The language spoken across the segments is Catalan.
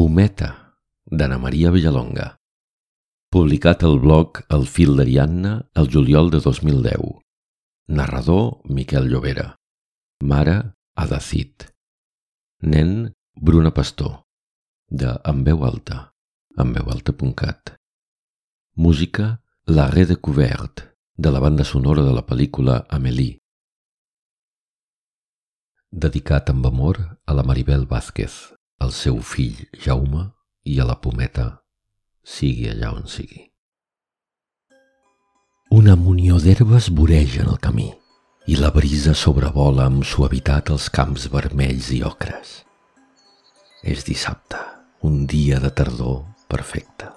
Pometa, d'Anna Maria Villalonga. Publicat al blog El fil d'Ariadna el juliol de 2010. Narrador Miquel Llobera. Mare Ada Cid. Nen Bruna Pastor. De En veu alta. enveualta.cat. Música La Redécouverte, de la banda sonora de la pel·lícula Amélie. Dedicat amb amor a la Maribel Vázquez, al seu fill Jaume i a la pometa, sigui allà on sigui. Una munió d'herbes voreja en el camí i la brisa sobrevola amb suavitat els camps vermells i ocres. És dissabte, un dia de tardor perfecte.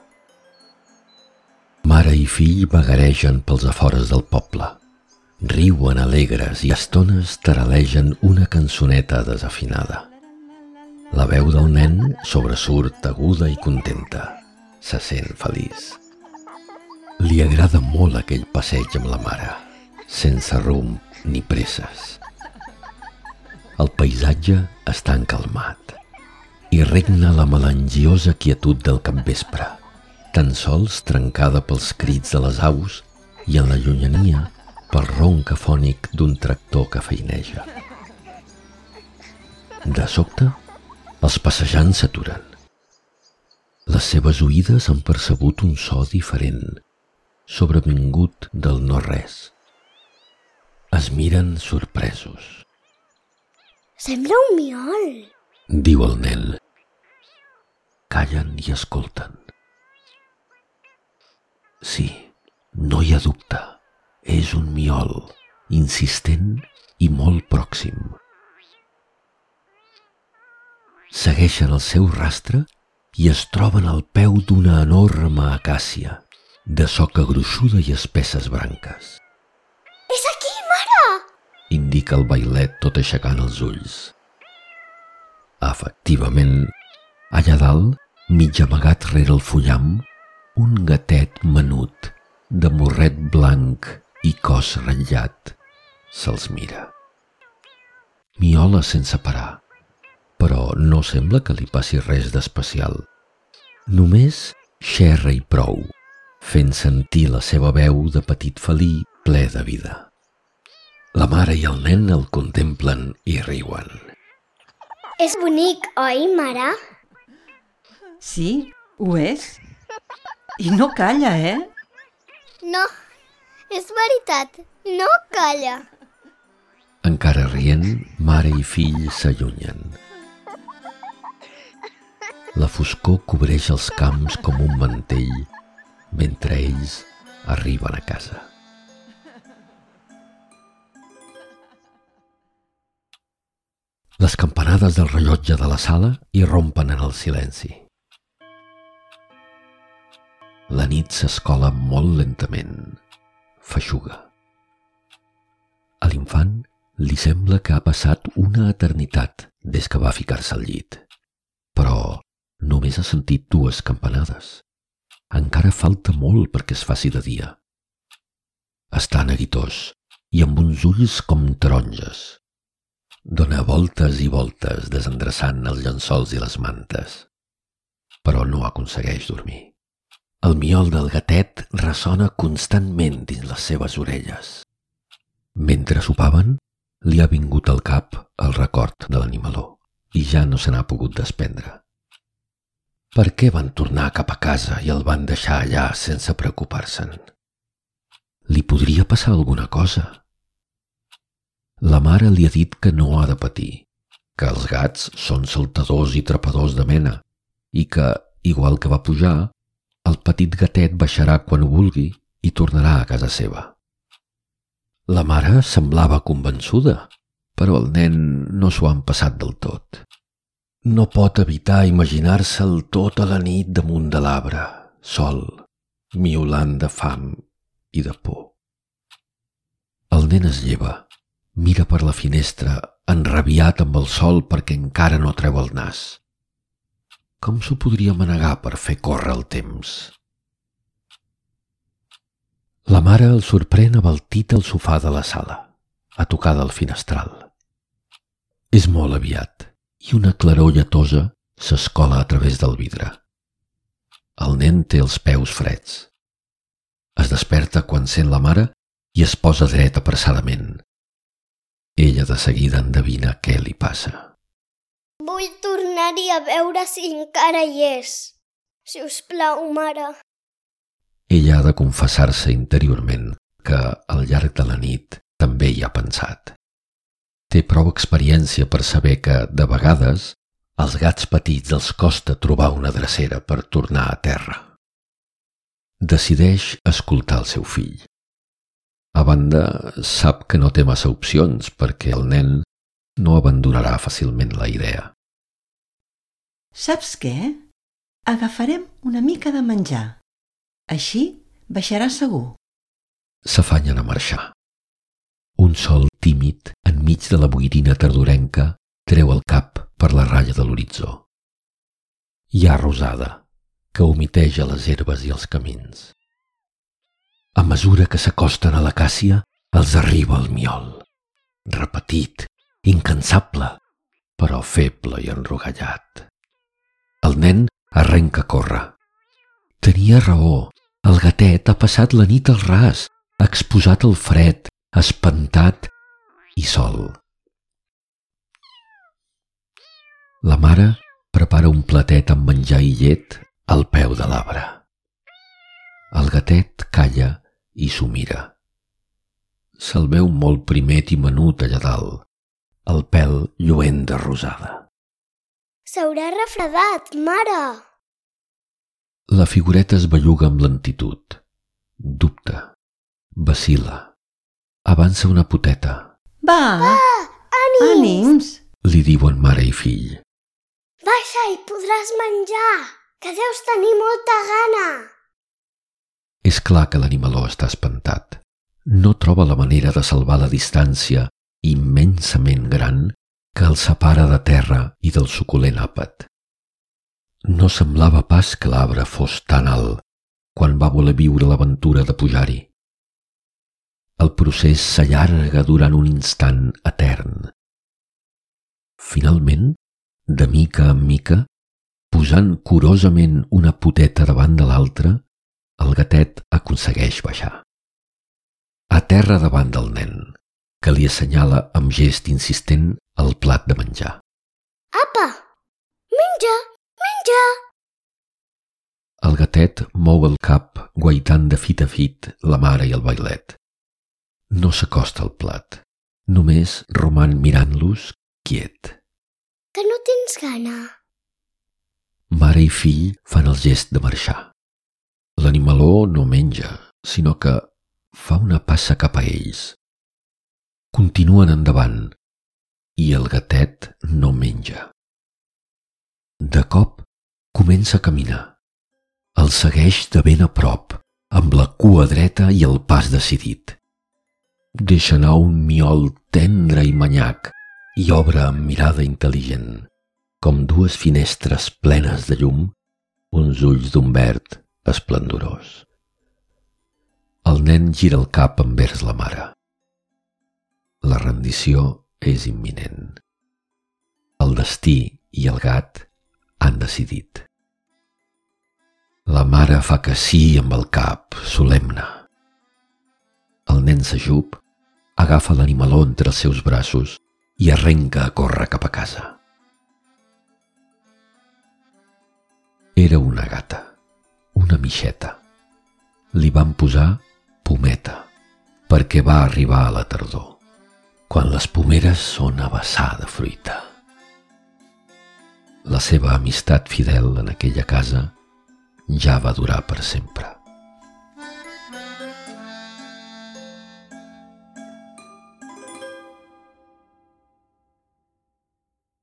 Mare i fill vagaregen pels afores del poble. Riuen alegres i estones taralegen una cançoneta desafinada. La veu del nen sobresurt aguda i contenta. Se sent feliç. Li agrada molt aquell passeig amb la mare, sense rumb ni presses. El paisatge està encalmat i regna la melangiosa quietud del capvespre, tan sols trencada pels crits de les aus i en la llunyania pel ronc afònic d'un tractor que feineja. De sobte, els passejants s'aturen. Les seves oïdes han percebut un so diferent, sobrevingut del no-res. Es miren sorpresos. Sembla un miol. Diu el nen. Callen i escolten. Sí, no hi ha dubte. És un miol, insistent i molt pròxim segueixen el seu rastre i es troben al peu d'una enorme acàcia, de soca gruixuda i espesses branques. És aquí, mare! Indica el bailet tot aixecant els ulls. Efectivament, allà dalt, mig amagat rere el fullam, un gatet menut, de morret blanc i cos ratllat, se'ls mira. Miola sense parar però no sembla que li passi res d'especial. Només xerra i prou, fent sentir la seva veu de petit felí ple de vida. La mare i el nen el contemplen i riuen. És bonic, oi, mare? Sí, ho és. I no calla, eh? No, és veritat, no calla. Encara rient, mare i fill s'allunyen. La foscor cobreix els camps com un mantell mentre ells arriben a casa. Les campanades del rellotge de la sala irrompen en el silenci. La nit s'escola molt lentament, feixuga. A l'infant li sembla que ha passat una eternitat des que va ficar-se al llit. Però Només ha sentit dues campanades. Encara falta molt perquè es faci de dia. Està neguitós i amb uns ulls com taronges. Dóna voltes i voltes desendreçant els llençols i les mantes, però no aconsegueix dormir. El miol del gatet ressona constantment dins les seves orelles. Mentre sopaven, li ha vingut al cap el record de l'animaló i ja no se n'ha pogut desprendre. Per què van tornar cap a casa i el van deixar allà sense preocupar-se'n? Li podria passar alguna cosa. La mare li ha dit que no ha de patir, que els gats són saltadors i trepadors de mena i que, igual que va pujar, el petit gatet baixarà quan ho vulgui i tornarà a casa seva. La mare semblava convençuda, però el nen no s'ho han passat del tot. No pot evitar imaginar-se'l tota la nit damunt de l'arbre, sol, miolant de fam i de por. El nen es lleva, mira per la finestra, enrabiat amb el sol perquè encara no treu el nas. Com s'ho podria manegar per fer córrer el temps? La mare el sorprèn abaltit al sofà de la sala, a tocar del finestral. És molt aviat i una claror lletosa s'escola a través del vidre. El nen té els peus freds. Es desperta quan sent la mare i es posa dret apressadament. Ella de seguida endevina què li passa. Vull tornar-hi a veure si encara hi és. Si us plau, mare. Ella ha de confessar-se interiorment que al llarg de la nit també hi ha pensat. Té prou experiència per saber que, de vegades, als gats petits els costa trobar una drecera per tornar a terra. Decideix escoltar el seu fill. A banda, sap que no té massa opcions perquè el nen no abandonarà fàcilment la idea. Saps què? Agafarem una mica de menjar. Així baixarà segur. S'afanyen a marxar. Un sol tímid, enmig de la boirina tardorenca, treu el cap per la ratlla de l'horitzó. Hi ha rosada, que humiteja les herbes i els camins. A mesura que s'acosten a la càssia, els arriba el miol. Repetit, incansable, però feble i enrogallat. El nen arrenca a córrer. Tenia raó, el gatet ha passat la nit al ras, exposat al fred, espantat i sol. La mare prepara un platet amb menjar i llet al peu de l'arbre. El gatet calla i s'ho mira. Se'l veu molt primet i menut allà dalt, el pèl lluent de rosada. S'haurà refredat, mare. La figureta es belluga amb lentitud. Dubta. Vacila. Avança una poteta. Va, Ànims! ànims! Li diuen mare i fill. Baixa i podràs menjar, que deus tenir molta gana. És clar que l'animaló està espantat. No troba la manera de salvar la distància immensament gran que el separa de terra i del suculent àpat. No semblava pas que l'arbre fos tan alt quan va voler viure l'aventura de pujar-hi. El procés s'allarga durant un instant etern. Finalment, de mica en mica, posant curosament una poteta davant de l'altra, el gatet aconsegueix baixar. A terra davant del nen, que li assenyala amb gest insistent el plat de menjar. Apa! Menja! Menja! El gatet mou el cap guaitant de fit a fit la mare i el bailet. No s'acosta al plat, només roman mirant-los quiet. Que no tens gana. Mare i fill fan el gest de marxar. L'animaló no menja, sinó que fa una passa cap a ells. Continuen endavant i el gatet no menja. De cop comença a caminar. El segueix de ben a prop, amb la cua dreta i el pas decidit. Deixa anar un miol tendre i manyac i obre amb mirada intel·ligent, com dues finestres plenes de llum, uns ulls d'un verd esplendorós. El nen gira el cap envers la mare. La rendició és imminent. El destí i el gat han decidit. La mare fa que sí amb el cap, solemne. El nen s'ajup, agafa l'animaló entre els seus braços i arrenca a córrer cap a casa. Era una gata, una mixeta. Li van posar pometa, perquè va arribar a la tardor, quan les pomeres són a vessar de fruita. La seva amistat fidel en aquella casa ja va durar per sempre.